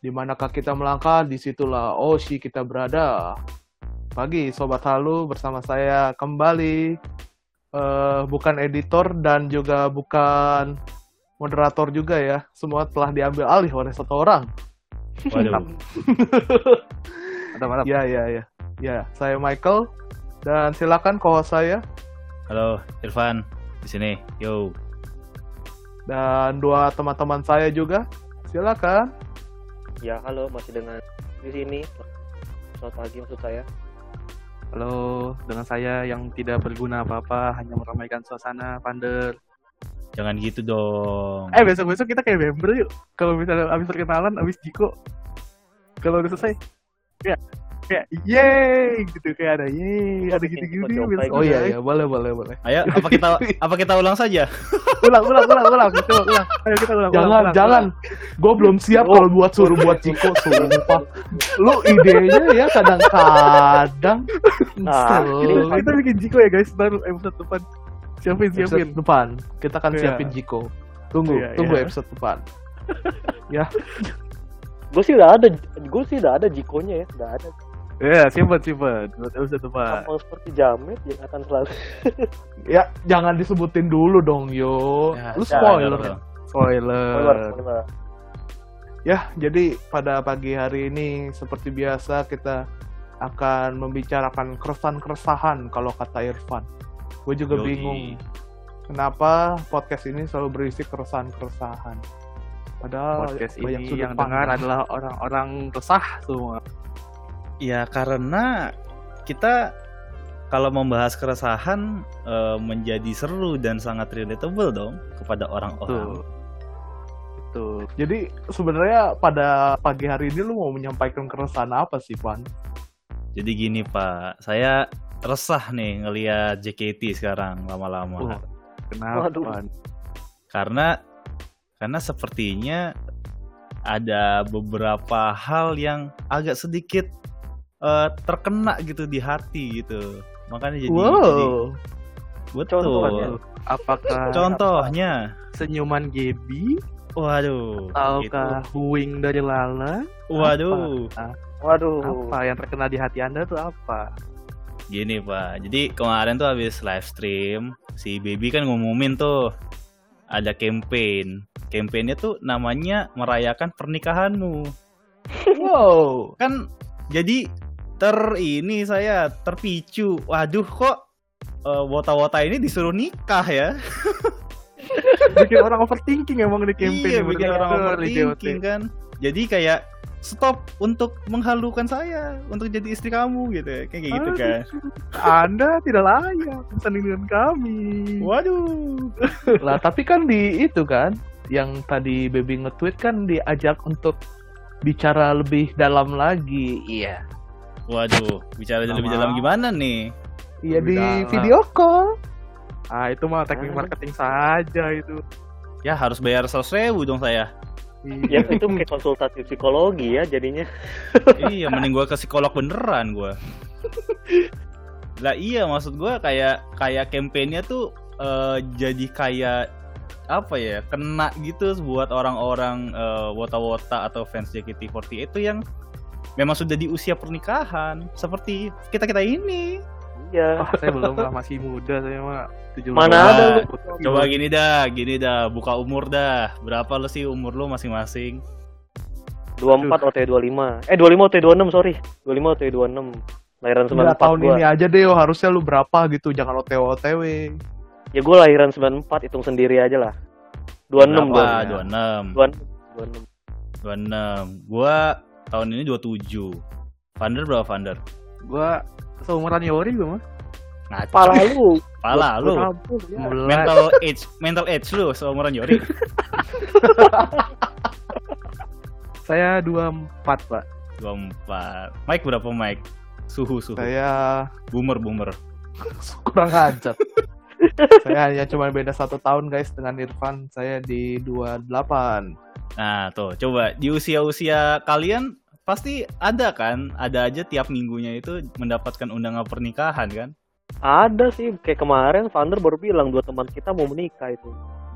Di manakah kita melangkah, di situlah Oshi kita berada. Pagi Sobat Halu bersama saya kembali. Eh, bukan editor dan juga bukan moderator juga ya. Semua telah diambil alih oleh satu orang. Waduh. Mantap, mantap. Ya, ya, ya. Ya, saya Michael. Dan silakan kohos saya. Halo, Irfan di sini. Yo. Dan dua teman-teman saya juga. Silakan. Ya, halo, masih dengan di sini. Selamat pagi maksud saya. Halo, dengan saya yang tidak berguna apa-apa, hanya meramaikan suasana, Pander. Jangan gitu dong. Eh, besok-besok kita kayak member yuk. Kalau misalnya abis perkenalan, abis Jiko. Kalau udah selesai, kayak, kayak, yeay, gitu. Kayak ada yeay, ada gitu-gitu. Oh iya, selesai. iya. Boleh, boleh, boleh. Ayo, apa kita apa kita ulang saja? Ulang, ulang, ulang, ulang. Coba, ulang. Ayo kita ulang, Jangan, ulang, ulang, jangan. Gue belum siap kalau buat suruh buat Ciko, sumpah. Lu idenya ya kadang-kadang. Nah. Kita bikin Jiko ya guys, baru episode depan. Siapin, episode siapin. depan kita akan Iya. siapin Jiko. Tunggu, Iya, tunggu iya. episode depan. Gue sih udah ada, gue sih udah ada jikonya ya, udah ada. Ya, simpen, simpen. Buat episode depan. Sama seperti jamet yang akan selalu. Ya, jangan disebutin dulu dong, yo. Ya, Lu jangan spoiler. dong. Spoiler. Spoiler, spoiler. Ya, jadi pada pagi hari ini seperti biasa kita akan membicarakan keresahan-keresahan kalau kata Irfan. Gue juga Yoi. bingung kenapa podcast ini selalu berisi keresahan-keresahan. Padahal Podcast banyak ini sudut yang dengar adalah orang-orang resah semua. Ya karena kita kalau membahas keresahan eh, menjadi seru dan sangat relatable dong kepada orang-orang. Tuh. Tuh. Jadi sebenarnya pada pagi hari ini lu mau menyampaikan keresahan apa sih, Pan? Jadi gini Pak, saya resah nih ngelihat JKT sekarang lama-lama. Wah. Kenapa? Waduh. Pan? karena karena sepertinya ada beberapa hal yang agak sedikit eh, terkena gitu di hati gitu makanya jadi, jadi wow. betul Contohnya. Apakah contohnya senyuman Gaby waduh ataukah huing dari Lala? gitu. waduh Waduh. Apa yang terkena di hati Anda tuh apa? gini pak jadi kemarin tuh habis live stream si baby kan ngumumin tuh ada campaign campaignnya tuh namanya merayakan pernikahanmu Wow. kan jadi ter ini saya terpicu. Waduh kok eh, wota-wota ini disuruh nikah ya? Bikin orang overthinking emang di campaign iya bikin orang overthinking kan. Jadi kayak stop untuk menghalukan saya untuk jadi istri kamu gitu ya. kayak gitu kan Anda tidak layak bersanding dengan kami. waduh. Lah tapi kan di itu kan yang tadi baby nge-tweet kan diajak untuk bicara lebih dalam lagi. Iya waduh bicara Sama. lebih dalam gimana nih iya di dalam. video call Ah itu mah teknik marketing saja itu. ya harus bayar seratus ribu dong saya Ya itu kayak konsultasi psikologi ya jadinya. iya mending gua ke psikolog beneran gua lah iya maksud gua kayak kayak kampanyenya tuh eh, jadi kayak apa ya kena gitu buat orang-orang eh, wota-wota atau fans JKT48 itu yang memang sudah di usia pernikahan seperti kita kita ini Iya. Oh, saya belum lah masih muda saya mah 17 Mana ada lu? coba gini dah gini dah buka umur dah berapa lo sih umur lo masing-masing 24 OT 25. Eh 25 OT 26 sorry. 25 OT 26. Lahiran Enggak 94 tahun gua. ini aja deh yo harusnya lu berapa gitu jangan otw otw Ya gua lahiran 94 hitung sendiri aja lah. 26 berapa gua. 26 26. 26 gua tahun ini 27 Vander berapa Vander? Gua seumuran Yori gua mah. Ngaco. Pala lu. Pala lu. Ampun, ya. Mental age, mental age lu seumuran Yori. Saya 24, Pak. 24. Mike berapa Mike? Suhu suhu. saya Boomer boomer. kurang ajar saya hanya cuma beda satu tahun guys dengan Irfan saya di 28 Nah, tuh coba di usia-usia kalian pasti ada kan? Ada aja tiap minggunya itu mendapatkan undangan pernikahan kan? Ada sih kayak kemarin Vander baru bilang dua teman kita mau menikah itu.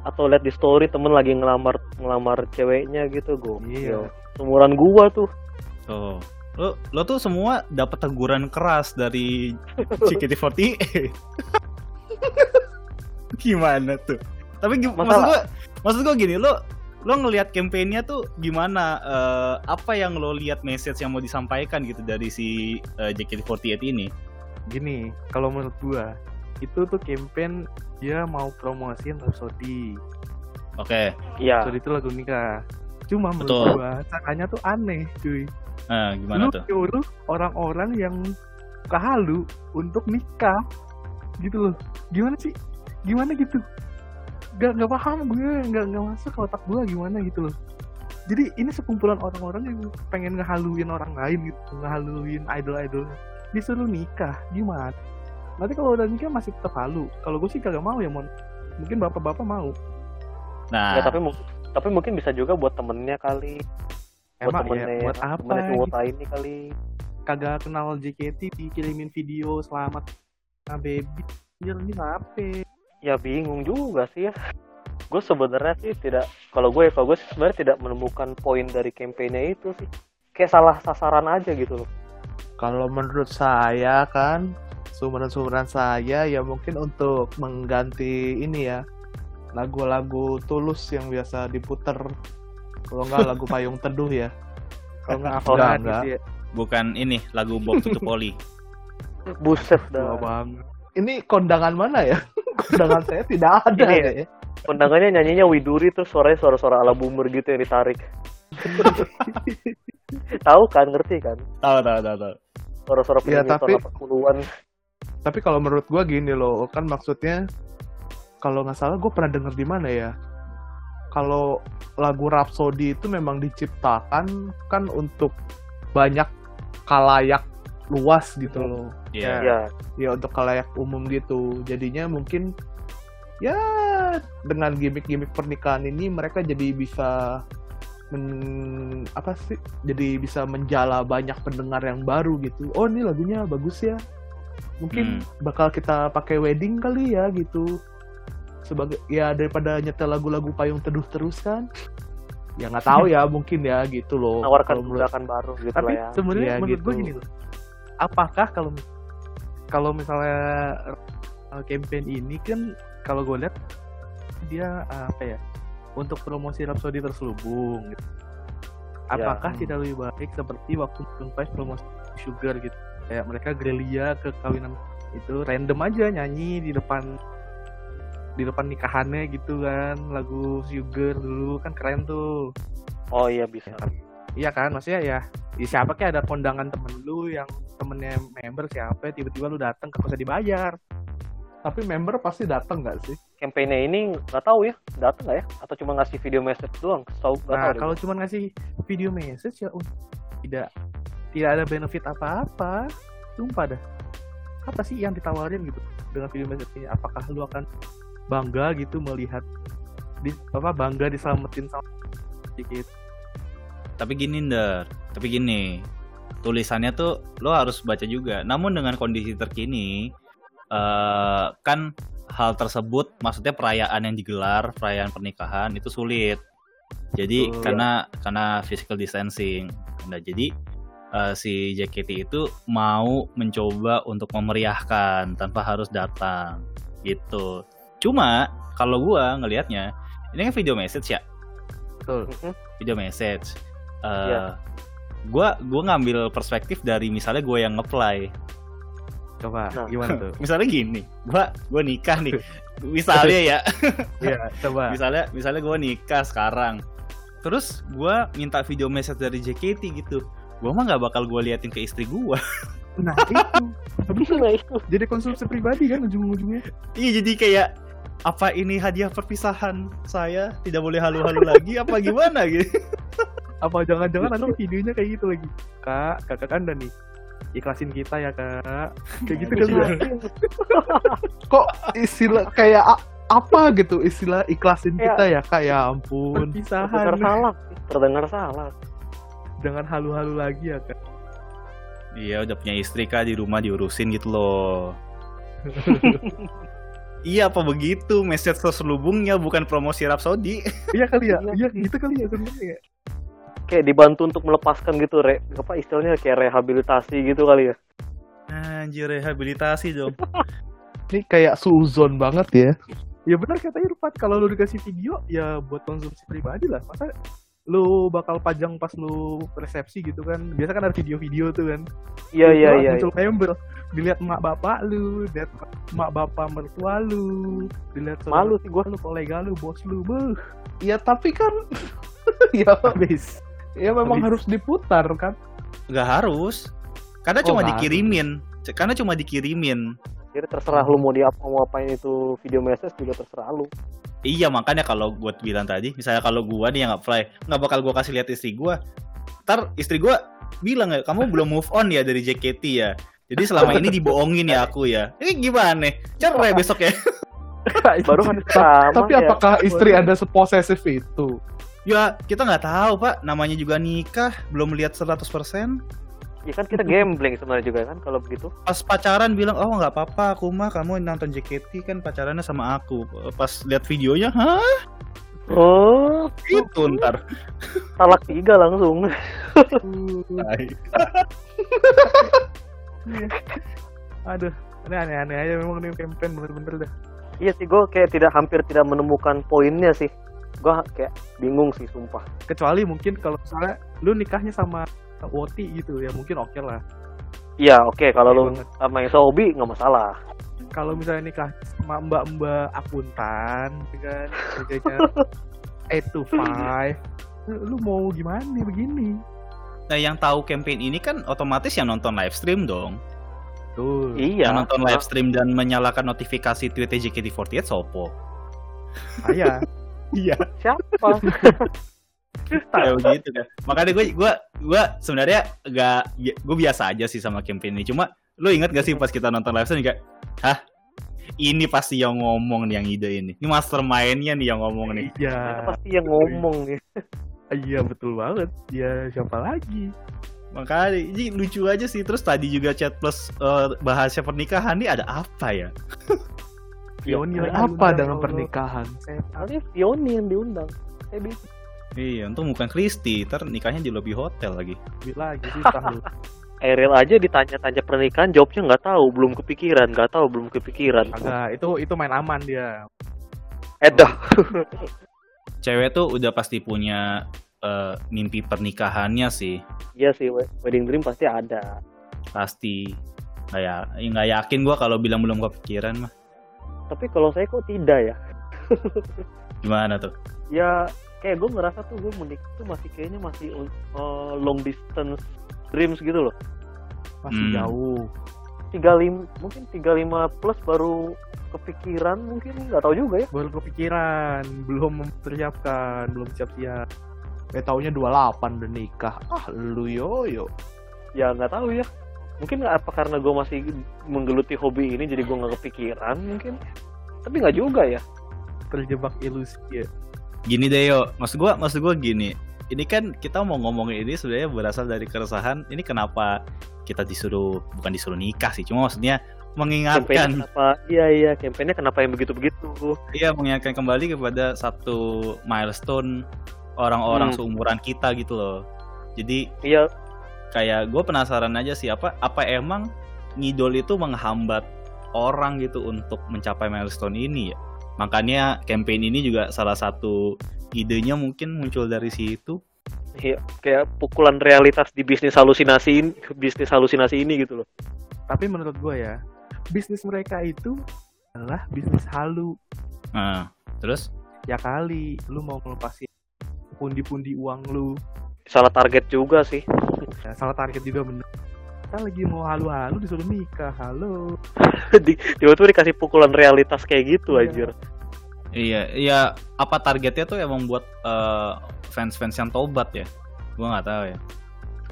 Atau lihat di story temen lagi ngelamar ngelamar ceweknya gitu gue. Iya. Seumuran gua tuh. Tuh. Lo, lo tuh semua dapat teguran keras dari JKT48. gimana tuh? Tapi gim- maksud Masalah- gua maksud gua gini, lo lo ngelihat kampanyenya tuh gimana? Eh, apa yang lo lihat message yang mau disampaikan gitu dari si eh, JKT48 ini? Gini, kalau menurut gua itu tuh campaign dia mau promosiin Rhapsody. Oke. Iya. Rhapsody itu lagu nikah. Cuma menurut Betul. gua caranya tuh aneh, cuy. Nah, gimana Lu tuh? nyuruh orang-orang yang suka halu untuk nikah gitu loh. Gimana sih? Gimana gitu? Gak, gak paham gue, gak, gak masuk ke otak gue gimana gitu loh. Jadi ini sekumpulan orang-orang yang pengen ngehaluin orang lain gitu, ngehaluin idol-idol. Disuruh nikah, gimana? Nanti kalau udah nikah masih tetap halu. Kalau gue sih kagak mau ya, mon. Mungkin bapak-bapak mau. Nah, Ya, tapi mungkin tapi mungkin bisa juga buat temennya kali. Buat Emang temennya, ya, buat apa? temennya gitu? kuota ini kali. Kagak kenal JKT dikirimin video selamat nah baby. Ini apa? Ya bingung juga sih ya. Gue sebenarnya sih tidak kalau gue kalau gue sih sebenarnya tidak menemukan poin dari kampanye itu sih. Kayak salah sasaran aja gitu loh. Kalau menurut saya kan sumuran-sumuran saya ya mungkin untuk mengganti ini ya lagu-lagu tulus yang biasa diputer kalau nggak lagu payung teduh ya Kalau nggak Oh, Afgan enggak. gitu ya. bukan ini lagu Bob Tutup Poli. Buset Tua dah. banget. ini kondangan mana ya kondangan saya tidak ada Ini ya? Kondangannya nyanyinya Widuri terus suaranya suara-suara ala boomer gitu yang ditarik. tahu kan, ngerti kan? Tahu tahu tahu tahu. Suara-suara Ya, penyanyi tapi- tahun 80-an. tapi kalau menurut gua gini loh kan maksudnya kalau nggak salah gue pernah denger di mana ya kalau lagu Rhapsody itu memang diciptakan kan untuk banyak kalayak luas gitu loh. Iya. Ya, ya untuk kalayak umum gitu. Jadinya mungkin ya dengan gimmick-gimmick pernikahan ini mereka jadi bisa men, apa sih? Jadi bisa menjala banyak pendengar yang baru gitu. Oh ini lagunya bagus ya. Mungkin bakal kita pakai wedding kali ya gitu. Sebagai ya daripada nyetel lagu-lagu payung teduh terus kan. Ya nggak tahu ya mungkin ya gitu loh. Menawarkan Kalau menurut- gerakan baru gitu Tapi lah ya. sebenarnya Iya, menurut gue gitu. gini loh. Apakah kalau kalau misalnya uh, campaign ini kan kalau gue lihat dia uh, apa ya untuk promosi Rhapsody terselubung gitu. Apakah Hmm. tidak lebih baik seperti waktu Maroon 5 promosi Sugar gitu kayak mereka gerilya ke kawinan itu random aja nyanyi di depan di depan nikahannya gitu kan lagu Sugar dulu kan keren tuh Oh iya bisa. Iya kan, maksudnya ya, ya siapa kayak ada kondangan temen lu yang temennya member siapa, tiba-tiba lu datang ke usah dibayar. tapi member pasti datang nggak sih Kampanye ini nggak tahu ya, datang nggak ya? Atau cuma ngasih video message doang? Nggak Nah, kalau cuma ngasih video message ya uh, tidak tidak ada benefit apa-apa. Sumpah dah. Apa sih yang ditawarin gitu dengan video message ini? Apakah lu akan bangga gitu melihat di apa bangga diselamatin sama dikit Tapi gini Nder, tapi gini. Tulisannya tuh lo harus baca juga. Namun dengan kondisi terkini eh kan hal tersebut maksudnya perayaan yang digelar, perayaan pernikahan itu sulit. Jadi Betul. karena karena physical distancing. Nah, jadi eh, si JKT itu mau mencoba untuk memeriahkan tanpa harus datang gitu. Cuma kalau gua ngelihatnya ini kan video message ya, betul video message. Eh Iya. Gua gua ngambil perspektif dari misalnya gue yang ngeplay. coba Nah. gimana tuh Misalnya gini, gua gua nikah nih. Misalnya ya, Iya, coba misalnya misalnya gua nikah sekarang. Terus gua minta video message dari JKT gitu. Gua mah nggak bakal gua liatin ke istri gua. nah itu Nah itu. jadi konsumsi pribadi kan ujung-ujungnya Iya jadi kayak apa ini hadiah perpisahan saya tidak boleh halu-halu lagi apa gimana gitu. Apa jangan-jangan nanti videonya kayak gitu lagi? Kak kakak kan udah nih. Ikhlasin kita ya kak. Kayak gitu kali ya kok istilah kayak apa gitu? Istilah ikhlasin Ya. kita ya kak? Ya ampun. Terdengar salah. Terdengar salah. jangan halu-halu lagi ya kak. Iya udah punya istri kah di rumah diurusin gitu loh. iya apa begitu? Message terselubungnya bukan promosi Rhapsody. iya kali ya. Iya. iya gitu kali ya sebenarnya ya kayak dibantu untuk melepaskan gitu re apa istilahnya kayak rehabilitasi gitu kali ya Anjir rehabilitasi dong. Ini kayak suzon banget ya. Ya benar kata Irfan, kalau lu dikasih video ya buat konsumsi pribadi lah. Masa lu bakal pajang pas lu resepsi gitu kan. Biasa kan ada video-video tuh kan. iya iya iya Muncul member, dilihat mak bapak lu, dilihat mak bapak mertua lu, dilihat malu sih gua lu, kolega lu, bos lu, beuh, Ya tapi kan ya habis. Ya memang Habis. harus diputar kan. Nggak harus. Karena Oh, cuma nggak dikirimin. Karena cuma dikirimin. jadi terserah lu mau diapa mau apain itu video message juga terserah lu Iya makanya kalau gue bilang tadi, misalnya kalau gua nih yang apply, nggak bakal gua kasih lihat istri gua. Ntar istri gua bilang ya, kamu belum move on ya dari JKT ya. Jadi selama ini dibohongin ya aku ya. Ini gimana? Cerai besok ya? baru hari pertama Tapi ya. apakah istri Anda seposesif itu? Ya kita nggak tahu pak, namanya juga nikah, belum lihat 100%. ya kan kita gambling sebenarnya juga kan kalau begitu Pas pacaran bilang, oh nggak apa-apa, aku mah kamu nonton JKT kan pacarannya sama aku. Pas lihat videonya, hah? oh Itu ntar. talak tiga langsung. Aduh, ini aneh-aneh aja memang nih campaign bener-bener dah. iya sih gue kayak tidak hampir tidak menemukan poinnya sih gue kayak bingung sih sumpah Kecuali mungkin kalau misalnya lu nikahnya sama Woti gitu ya mungkin oke lah. iya oke kalau Oke lu banget. sama yang hobi nggak masalah Kalau misalnya nikah sama mbak-mbak akuntan, ya kan, kerjanya 8 to 5, lu mau gimana nih begini? Nah yang tahu campaign ini kan otomatis yang nonton live stream dong. Tuh. iya Yang nonton live stream dan menyalakan notifikasi tweetnya JKT48 Sopo. Saya. Iya. siapa Kayak begitu kan. Makanya gue gue gue sebenarnya gak gue biasa aja sih sama campaign ini. Cuma lu inget gak sih pas kita nonton live stream kayak, hah? Ini pasti yang ngomong nih yang ide ini. Ini mastermind-nya nih yang ngomong nih. Iya. pasti yang ngomong nih Iya betul banget. Ya siapa lagi? Makanya ini lucu aja sih. Terus tadi juga chat plus eh, bahasnya pernikahan nih ada apa ya? Pionir Ada apa Allah. pernikahan? Kali Fioni yang diundang saya bingung Iya, untung bukan Kristi. Ntar nikahnya di lobby hotel lagi. Lagi lu. Ariel aja ditanya-tanya pernikahan jawabnya nggak tahu belum kepikiran nggak tahu belum kepikiran Agak itu itu main aman dia. edah Cewek tuh udah pasti punya eh, mimpi pernikahannya sih. iya sih we- wedding dream pasti ada Pasti. Kayak nggak yakin gua kalau bilang belum kepikiran mah. Tapi kalau saya kok tidak ya Gimana tuh? ya kayak gue ngerasa tuh gue menikah tuh masih kayaknya masih uh, long distance dreams gitu loh Masih Hmm. jauh. 35 mungkin 35 plus baru kepikiran mungkin nggak tahu juga ya Baru kepikiran, belum mempersiapkan, belum siap-siap. Eh taunya 28 udah nikah. Ah lu yoyo. ya nggak tahu ya mungkin nggak apa karena gue masih menggeluti hobi ini jadi gue nggak kepikiran mungkin tapi nggak juga ya Terjebak ilusi ya. Gini deh yo, maksud gua maksud gua gini. Ini kan kita mau ngomongin ini sebenarnya berasal dari keresahan. Ini kenapa kita disuruh bukan disuruh nikah sih, cuma maksudnya mengingatkan kenapa iya iya campaignnya kenapa yang begitu begitu Iya mengingatkan kembali kepada satu milestone orang-orang Hmm. seumuran kita gitu loh. Jadi iya kayak gue penasaran aja sih apa apa emang ngidol itu menghambat orang gitu untuk mencapai milestone ini ya. Makanya campaign ini juga salah satu idenya mungkin muncul dari situ. iya kayak pukulan realitas di bisnis halusinasi ini bisnis halusinasi ini gitu loh Tapi menurut gue ya, bisnis mereka itu adalah bisnis halu. Nah, terus Ya kali, lu mau ngelepasin pundi-pundi uang lu. Salah target juga sih Ya, salah target juga bener. Kita lagi mau halu-halu disuruh nikah, halo. Di- tiba-tiba dikasih pukulan realitas kayak gitu Iya. anjir iya iya apa targetnya tuh emang buat eh, fans-fans yang tobat ya? Gue nggak tahu ya.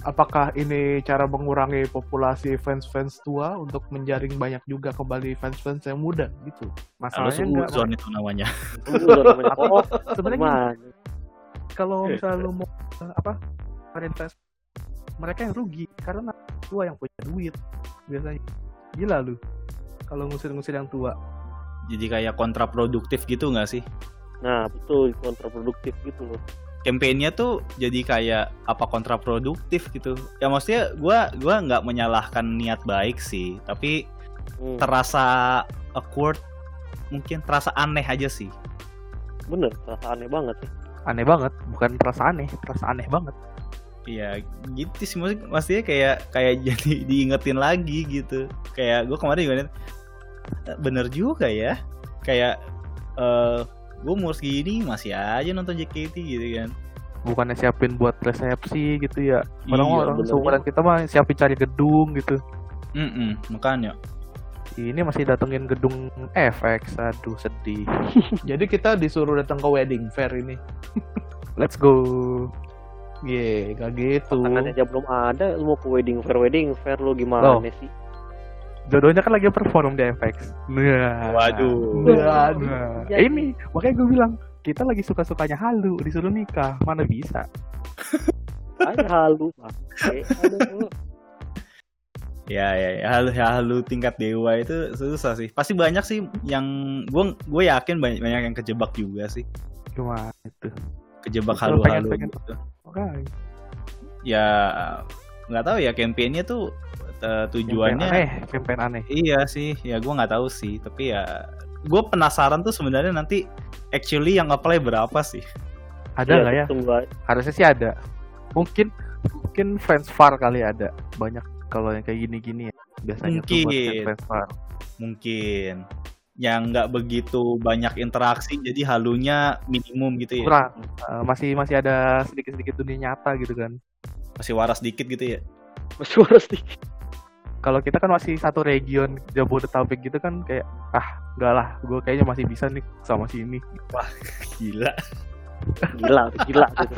Apakah ini cara mengurangi populasi fans-fans tua untuk menjaring banyak juga kembali fans-fans yang muda gitu? Masalahnya enggak. zone itu namanya. Oh Sebenarnya kalau misalnya lu mau apa invest mereka yang rugi karena tua yang punya duit biasanya gila lu kalau ngusir-ngusir yang tua Jadi kayak kontraproduktif gitu nggak sih? nah betul kontraproduktif gitu loh campaign-nya tuh jadi kayak apa kontraproduktif gitu. Ya maksudnya gua gua nggak menyalahkan niat baik sih, tapi Hmm, terasa awkward mungkin terasa aneh aja sih. bener terasa aneh banget sih Aneh banget, bukan terasa aneh, terasa aneh banget. Iya gitu sih maksud- maksudnya kayak kayak jadi diingetin lagi gitu. Kayak gue kemarin juga "Eh, bener juga ya. Kayak eh gue umur segini masih aja nonton JKT gitu kan. Bukannya siapin buat resepsi gitu ya. Iya, Orang-orang bener. seumuran kita mah siapin cari gedung gitu. Mm-mm, makanya. Ini masih datengin gedung FX, aduh sedih. Jadi kita disuruh datang ke wedding fair ini. Let's go. Ye, gak gitu. tangannya aja belum ada lu mau ke wedding fair wedding fair lu gimana Loh. sih Jodohnya kan lagi perform di FX. Nah. Waduh. Waduh. Nah, Ya, ini makanya gue bilang kita lagi suka-sukanya halu disuruh nikah mana bisa aja halu Pak. Ya ya, ya halu ya, halu tingkat dewa itu susah sih. Pasti banyak sih yang gue gue yakin banyak banyak yang kejebak juga sih. gimana itu Kejebak halu-halu gitu. oke Ya nggak tahu ya kampanyenya tuh eh, tujuannya aneh campaign aneh Iya sih, ya gue nggak tahu sih, tapi ya gue penasaran tuh sebenarnya nanti actually yang apply berapa sih? ada Iya, nggak ya aja. harusnya sih ada mungkin mungkin fans far kali ada banyak kalau yang kayak gini-gini ya biasanya tuh buat Mungkin. Mungkin. Yang nggak begitu banyak interaksi, jadi halunya minimum gitu ya, kurang. Eh, masih masih ada sedikit-sedikit dunia nyata gitu kan. Masih waras dikit gitu ya. masih harus di kalau kita kan masih satu region Jabodetabek gitu kan kayak ah enggak lah gue kayaknya masih bisa nih sama sini. Gila. gila gila gitu.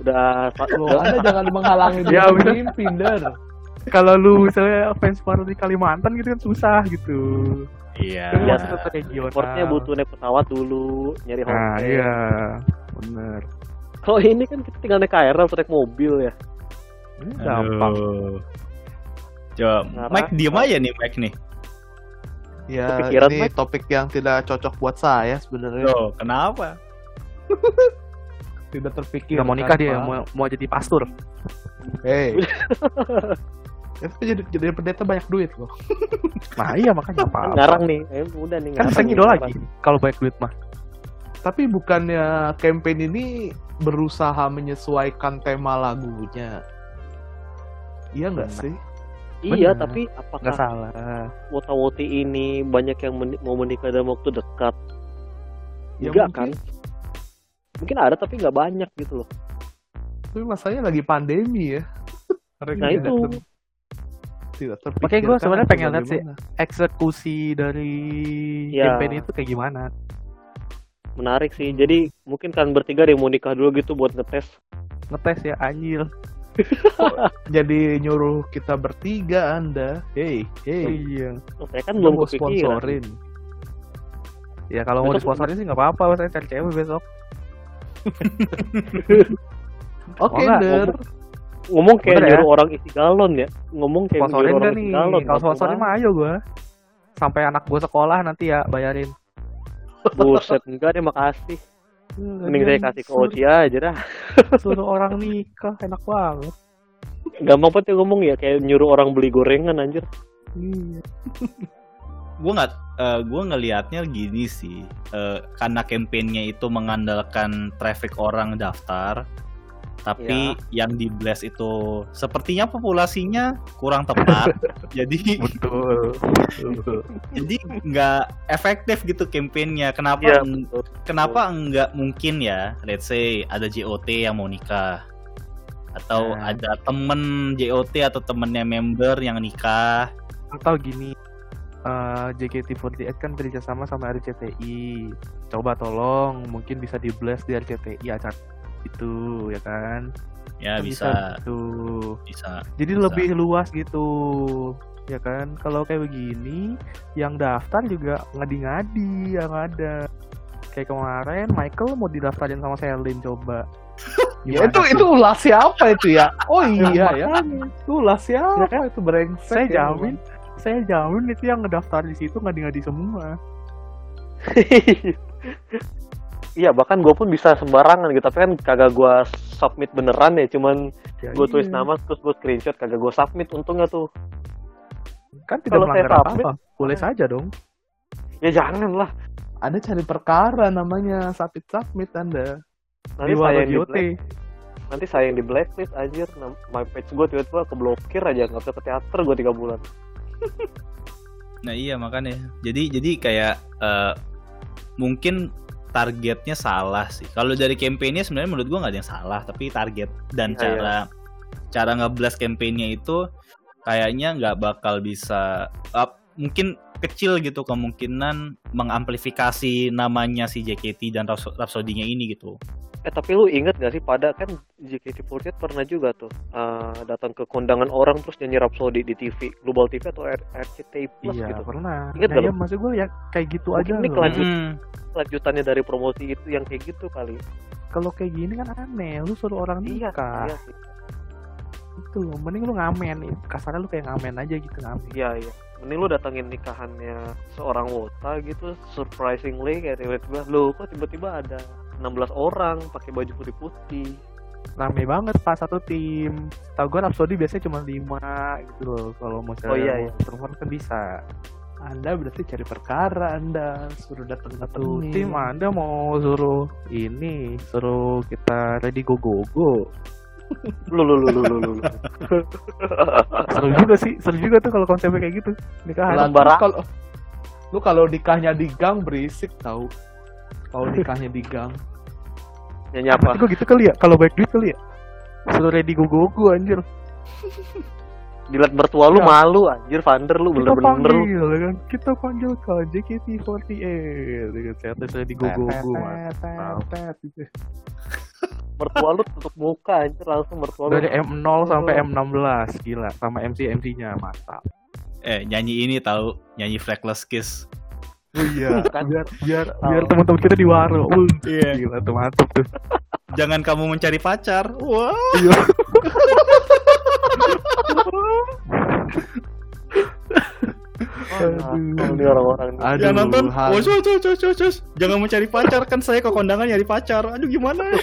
Udah Loh, Anda jangan menghalangi dia Ya, mimpi, Der. Kalau lu misalnya fans baru di Kalimantan gitu kan susah gitu Iya. Iya. masih satu regional butuh naik pesawat dulu nyari hotel nah iya bener kalau ini kan kita tinggal naik KRL atau naik mobil ya Ini gampang. Coba, Ngarah. Mike diem aja nih Mike nih. Ya, Kepikiran, ini Mike? topik yang tidak cocok buat saya sebenarnya. Tuh, kenapa? Tidak terpikir. nggak mau nikah dia mau mau jadi pastor Hey. Itu jadi jadi pendeta banyak duit loh. nah iya makanya apa ngarang nih eh, udah nih kan ngidol ngarang. lagi kalau banyak duit mah Tapi bukannya campaign ini berusaha menyesuaikan tema lagunya? Iya nggak Benar. sih? iya Bener. tapi nggak apakah salah wota-woti ini banyak yang meni- mau menikah dalam waktu dekat Ya enggak mungkin. kan mungkin ada tapi nggak banyak gitu loh Tapi masalahnya lagi pandemi ya. Mereka nah itu tidak terpikirkan Makanya gua sebenarnya pengen lihat sih. eksekusi dari Ya. campaign itu kayak gimana menarik sih jadi mungkin kan bertiga deh mau nikah dulu gitu buat ngetes ngetes ya anjir Jadi nyuruh kita bertiga Anda. Hey, hey. iya Oh, saya kan belum mau sponsorin. ya kalau mau disponsorin sih nggak apa-apa saya cari cewek besok Oke, Oh, nggak, Der. Ngomong kayak Bener ya? nyuruh orang isi galon ya. Ngomong kayak sponsorin nyuruh orang nih. isi galon. Kalau sponsorin mah ayo gua. Sampai anak gua sekolah nanti ya bayarin. Buset enggak deh makasih. Mending saya kasih ke Oci aja dah. Suruh orang nikah enak banget. Gampang banget ya ngomong ya kayak nyuruh orang beli gorengan anjir. Iya. Gue nggak eh, gue ngelihatnya gini sih. Eh, karena kampanyenya itu mengandalkan traffic orang daftar tapi yang di blast itu sepertinya populasinya kurang tepat. Jadi betul jadi nggak efektif gitu kampanyenya kenapa eng- betul. kenapa nggak mungkin ya? Let's say ada JOT yang mau nikah. Atau Nah. ada temen JOT atau temennya member yang nikah. Atau gini eh, JKT48 kan kerjasama sama RCTI coba tolong mungkin bisa di blast di RCTI acara itu ya kan ya Kan bisa gitu bisa jadi Bisa. lebih luas gitu ya kan kalau kayak begini yang daftar juga ngadi-ngadi yang ada kayak kemarin Michael mau didaftarin sama Selin coba Ya itu itu ulah siapa itu ya? Oh iya ya. Itu ulah siapa Ya kan? itu brengsek. saya ya, jamin saya jamin itu yang ngedaftar di situ ngadi-ngadi semua iya bahkan gue pun bisa sembarangan gitu. Tapi kan kagak gue submit beneran ya. Cuman Ya, gue tulis iya. nama terus gue screenshot kagak gue submit. Untungnya tuh. Kan tidak Kalau melanggar submit, apa boleh saja dong. Ya jangan lah Anda cari perkara namanya submit submit Anda. nanti saya yang di black, nanti saya yang di blacklist anjir. Nam- my page gue tiba-tiba keblokir aja nggak bisa ke teater gue tiga bulan. Nah iya makanya. Jadi jadi kayak eh, mungkin targetnya salah sih. Kalau dari campaignnya sebenarnya menurut gua nggak ada yang salah, tapi target dan Iya, cara cara nge-blast campaignnya itu kayaknya nggak bakal bisa up- mungkin kecil gitu kemungkinan mengamplifikasi namanya si JKT dan Raps- Rhapsody-nya ini gitu. Eh tapi lu inget gak sih pada kan JKT48 pernah juga tuh eh, datang ke kondangan orang terus nyanyi Rhapsody di TV Global TV atau R- RCTI Plus iya gitu? pernah. Ingat nah, gak ya maksud gue ya kayak gitu Mungkin aja ini kelanjut- Mm-mm. lanjutannya dari promosi itu yang kayak gitu kali. Kalau kayak gini kan aneh lu suruh orang iya nikah. iya sih. Itu loh mending lu ngamen. Kasarnya lu kayak ngamen aja gitu ngamen. Iya iya. Mending lu datangin nikahannya seorang wota gitu surprisingly kayak tiba-tiba lu kok tiba-tiba ada 16 orang pakai baju putih-putih. Rame banget pas satu tim. Tau gue Rhapsody biasanya cuma lima gitu loh kalau mau Oh, iya, iya. perempuan kan bisa. Anda berarti cari perkara Anda. Suruh datang satu tim anda mau suruh ini suruh kita ready go go go lu lu lu lu lu lu. Seru juga sih seru juga tuh kalau konsepnya kayak gitu. Nikahan. Lu kalau lu kalau nikahnya di gang berisik tahu. Kalau nikahnya di gang. Nyanyi apa gue gitu kali ya? Kalau baik duit kali ya? Suruh ready go go anjir. Dilihat mertua lu Ya. malu anjir Vander lu kita bener-bener lu. panggil ya kan? Kita panggil ke JKT48 ya kan? Saya mas? Tet, gitu. mertua lu tutup muka anjir langsung mertua lu. Dari M0 sampai M16 gila. Sama MC MC nya mantap Eh nyanyi ini tahu nyanyi Flagless Kiss. Oh iya Kan? biar biar Tahu. biar teman-teman kita di waro uh, Iya. gila tuh mantap tuh Jangan kamu mencari pacar. Wah. iya Ah, ini orang-orang. Aduh, yang nonton, oh, cus, cus, cus, cus. jangan mencari pacar kan saya ke kondangan nyari pacar. Aduh gimana?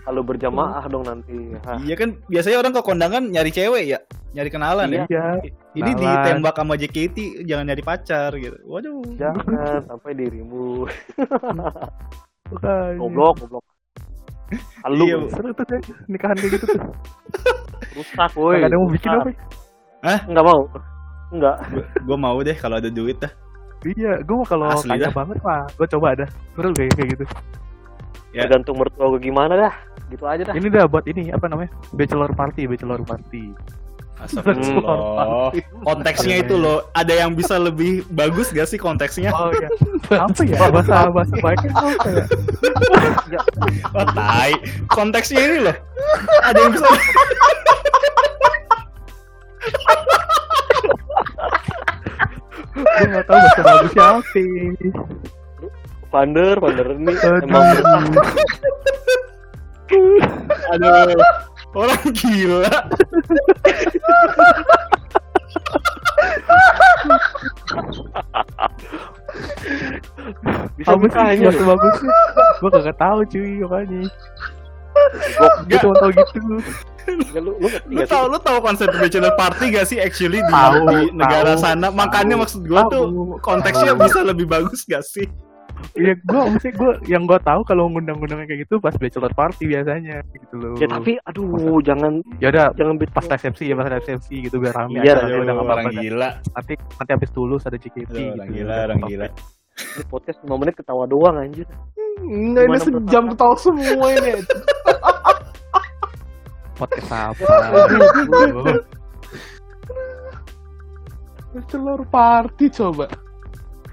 Kalau berjamaah dong nanti Hah. iya kan biasanya orang ke kondangan nyari cewek ya, nyari kenalan Iya. ya. iya Ini kenalan. ditembak sama JKT jangan nyari pacar gitu. Waduh. jangan sampai dirimu Makanya. goblok goblok Halu Iya, seru tuh deh nikahan kayak gitu tuh rusak woi Gak ada mau bikin apa nggak mau nggak Gue mau deh kalau ada duit dah. iya gue mau kalau kaya dah. banget mah gue coba ada seru kayak kayak gitu Ya. tergantung mertua gue gimana dah gitu aja dah ini dah buat ini apa namanya bachelor party bachelor party Astagfirullah. Konteksnya itu loh, ada yang bisa lebih bagus gak sih konteksnya? oh iya apa ya bahasa bahasa baiknya apa ya Oh, tai. Konteksnya ini loh. Ada yang bisa gue nggak tahu bahasa bagusnya apa Vander Vander ini emang berat. Aduh. Orang gila. bisa apa sih bahasa bagusnya gue kagak tahu cuy makanya gue Gak, cuma tahu gitu Nggak, lu lu lu tau lu tau konsep bachelor party gak sih actually di, Tahu, di negara tahu, sana? Makanya tahu, maksud gua tuh tahu, konteksnya tahu. bisa lebih bagus gak sih? Iya, gue maksudnya gue yang gue tahu kalau ngundang-ngundang kayak gitu pas bachelor party biasanya gitu loh. ya tapi aduh jangan ya udah jangan pas resepsi ya pas resepsi gitu biar rame Iya, aja, iya, udah nggak apa-apa orang gila. nanti nanti habis tulus ada JKT Aduh, gitu. orang gila, orang gila. ini podcast 5 menit ketawa doang anjir Enggak ini sejam tahu semua ini. podcast apa Bachelor party coba.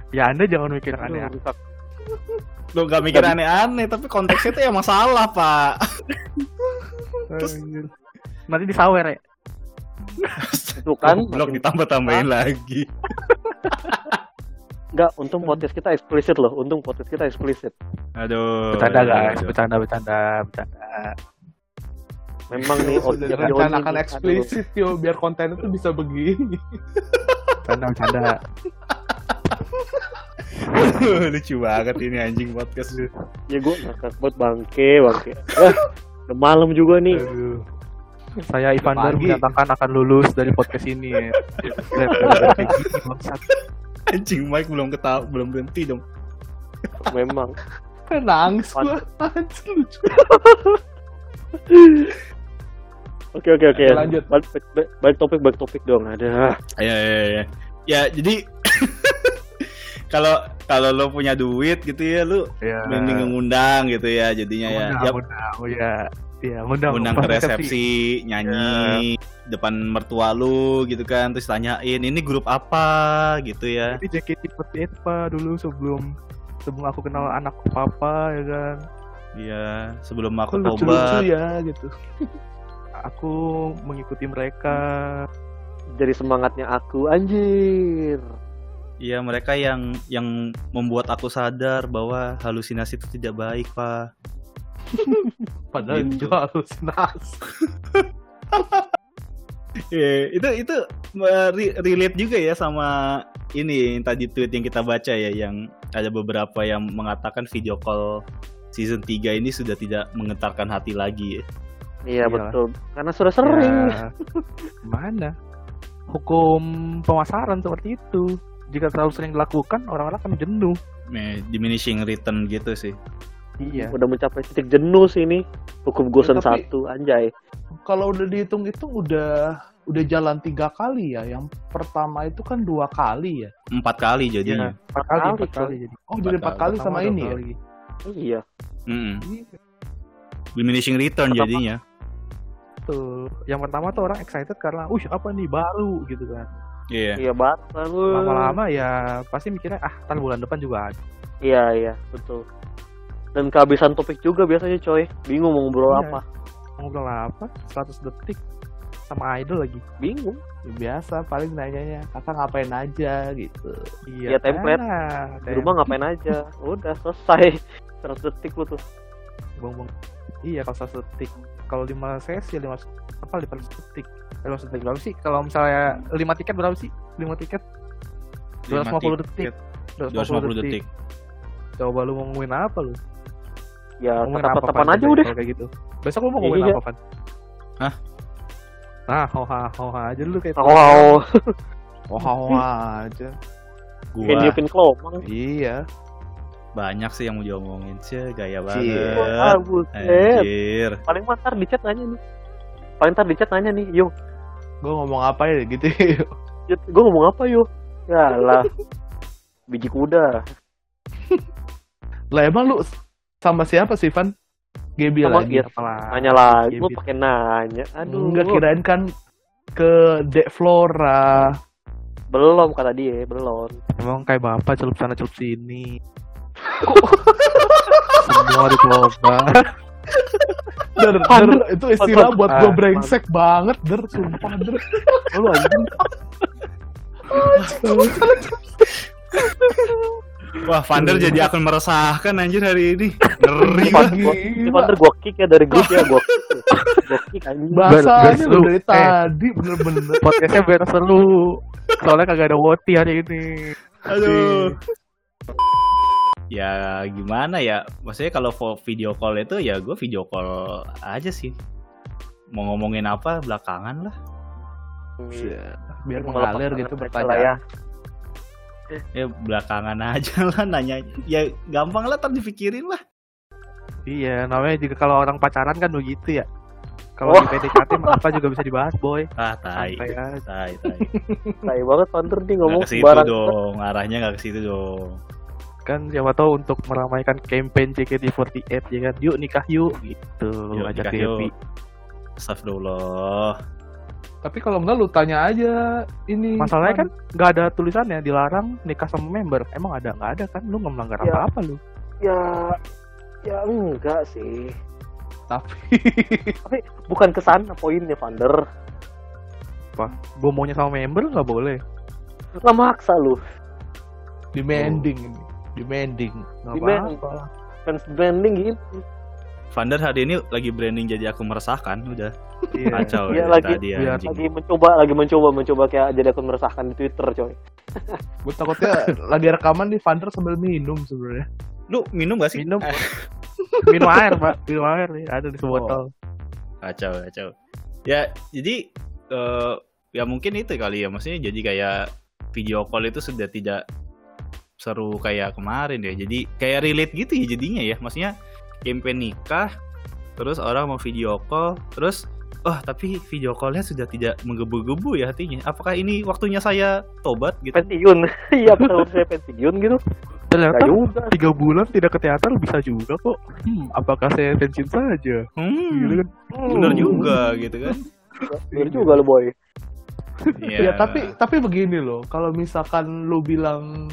ya anda jangan mikir yang Lu gak mikir aneh-aneh, tapi konteksnya tuh emang salah, Pak. Anjir. nanti disawer ya itu kan Blok ditambah-tambahin lagi. Enggak, untung podcast kita eksplisit loh. Untung podcast kita eksplisit. Aduh. bercanda guys bercanda bercanda bercanda Memang nih objek direncanakan Joni, eksplisit yo biar konten itu bisa begini. bercanda bercanda Lucu banget ini anjing podcast. Ya gue ngakak buat bangke, bangke. Eh, udah malam juga nih. Aduh. Saya Ivander Pagi. menyatakan akan lulus dari podcast ini. ya. Anjing Mike belum ketawa, belum berhenti dong. Memang. Nangis gua. Anjir, lucu. Oke oke oke. Lanjut. Balik, balik, balik topik balik topik dong. Ada. Ya ya ya. Ya jadi kalau kalau lo punya duit gitu ya lu Ya. mending ngundang gitu ya jadinya ya. Ya undang. Oh ya. Iya, undang. undang ke resepsi, nyanyi depan mertua lu gitu kan terus tanyain ini grup apa gitu ya. Ini JKT48 Pak dulu sebelum sebelum aku kenal anak papa ya kan. Iya, sebelum aku Kok lucu-lucu tobat. ya gitu. Aku mengikuti mereka. Jadi semangatnya aku anjir. Iya, mereka yang yang membuat aku sadar bahwa halusinasi itu tidak baik, Pak. Padahal Gitu. itu halusinasi. Iya, itu itu uh, re- relate juga ya sama ini yang tadi tweet yang kita baca ya yang ada beberapa yang mengatakan video call season 3 ini sudah tidak menggetarkan hati lagi ya. Iya Iyalah. betul. Karena sudah sering. Ya, mana? Hukum pemasaran seperti itu. Jika terlalu sering dilakukan, orang-orang akan jenuh. Eh, diminishing return gitu sih. Iya. Udah mencapai titik jenuh sih ini. Hukum gosen tapi- satu anjay. Kalau udah dihitung-hitung udah udah jalan tiga kali ya. Yang pertama itu kan dua kali ya. Empat kali jadinya. Empat kali, kali, empat kali jadi. Oh jadi empat kali sama ini ya. kali. Iya. Mm-mm. Iya. Diminishing return Pertama- jadinya. Tuh. Yang pertama tuh orang excited karena, uh apa nih baru gitu kan. Iya. Iya banget. Uh. Lama-lama ya pasti mikirnya ah ntar bulan depan juga ada. Iya iya betul. Dan kehabisan topik juga biasanya coy. Bingung mau ngobrol Iya. apa. Ngobrol apa? 100 detik sama idol lagi. Bingung. Ya, biasa paling nanyanya kakak ngapain aja gitu. Iya, Iya, template. ah, Di rumah ngapain aja. Udah selesai. 100 detik lu tuh. Bong-bong. Iya kalau 100 detik. Kalau 5 sesi 5 apa 5 detik. Eh, 5 detik berapa sih? Kalau misalnya 5 tiket berapa sih? 5 tiket 250 detik. 250 detik. Coba lu mau ngomongin apa lu? Ya Ngomongin tetap-tetapan aja udah. kayak gitu. Besok lu mau ngomongin Iya. apa, Van? Hah? Nah, hoha hoha aja lu kayak Wow. Oh, oh aja. Gua Niupin Kelomang. Iya. Banyak sih yang mau diomongin sih, gaya banget. buset. Anjir. Paling ntar di chat nanya nih. Paling ntar di chat nanya nih, yo, Gue ngomong apa ya gitu. gue ngomong apa yo? Ya lah, biji kuda. lah emang lu sama siapa sih Van? Gebi Sama lagi. Apalah. Nanya lagi, Bit. pakai nanya. Aduh, Enggak kirain kan ke Dek Flora. belum kata dia, belum. Emang kayak bapak celup sana celup sini. Semua dicoba. Der, der, itu istilah buat gue Ah, brengsek banget, der, sumpah, der. Lu anjing. Wah, Vander jadi akan meresahkan anjir hari ini. Ngeri banget. Vander gua, kick ya dari grup ya, gua kick. Gua kick anjing. Bahasanya lu dari tadi bener-bener. Podcastnya biar seru. Soalnya kagak ada Woti hari ini. Aduh. Ya gimana ya? Maksudnya kalau video call itu ya gue video call aja sih. Mau ngomongin apa belakangan lah. Ya, Biar Melepas mengalir gitu pertanyaan. ya. Ya belakangan aja lah nanya. Ya gampang lah ntar dipikirin lah. Iya, namanya juga kalau orang pacaran kan begitu ya. Kalau Wah. di PDKT mah apa juga bisa dibahas, boy. Ah, tai. Tai, tai. Tai banget Vander nih Nggak ngomong ke situ dong. Arahnya nggak ke situ dong. Kan siapa tahu untuk meramaikan campaign JKT48 ya kan. Yuk nikah yuk gitu. Yuk, Ajak nikah yuk. Devi. Astagfirullah. Tapi kalau enggak lu tanya aja ini. Masalahnya kan Van. nggak ada tulisannya dilarang nikah sama member. Emang ada nggak ada kan? Lu nggak melanggar Ya. apa-apa lu. Ya, ya enggak sih. tapi Bukan ke sana poinnya Vander. Apa? Gue maunya sama member nggak boleh. Lah maksa lu. demanding ini. Demanding. Nggak Demand. apa-apa. Fans branding gitu. Vander hari ini lagi branding jadi aku meresahkan. Udah Iya. kacau Iya, ya lagi- tadi biar anjing. Lagi mencoba, lagi mencoba, mencoba kayak jadi akun meresahkan di Twitter coy. Gue takutnya lagi rekaman di Vander sambil minum sebenarnya. Lu minum gak sih? Minum. Eh, minum air pak minum air nih ada di sebotol kacau kacau. Ya jadi eh, ya mungkin itu kali ya maksudnya jadi kayak video call itu sudah tidak seru kayak kemarin ya. Jadi kayak relate gitu ya jadinya ya. Maksudnya campaign nikah terus orang mau video call terus oh tapi video callnya sudah tidak menggebu-gebu ya hatinya. Apakah ini waktunya saya tobat gitu? pensiun iya betul saya pensiun gitu ternyata tiga bulan tidak ke teater bisa juga kok hmm, apakah saya pensiun saja Hmm, gitu kan bener Hmm, juga gitu kan. bener juga lo boy Iya. Ya, tapi tapi begini loh, kalau misalkan lu bilang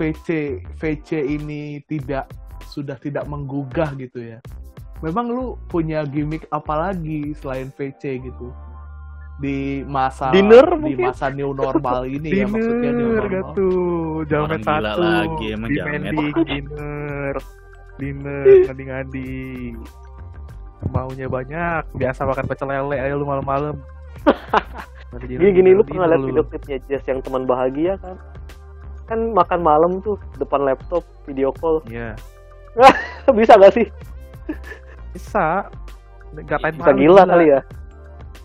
VC VC ini tidak sudah tidak menggugah gitu ya. Memang lu punya gimmick apa lagi selain VC gitu? Di masa Dinner di mungkin? masa new normal ini ya maksudnya new dinner normal. gitu jamet gila satu lagi, emang jamet. dinner dinner ngadi-ngadi maunya banyak biasa makan pecel lele aja lu malam-malam Nanti gini gini lu dinner, pernah lihat dinner video klipnya Jess yang teman bahagia kan kan makan malam tuh depan laptop video call. Iya. Bisa gak sih? Bisa. Gatain bisa gila kali ya.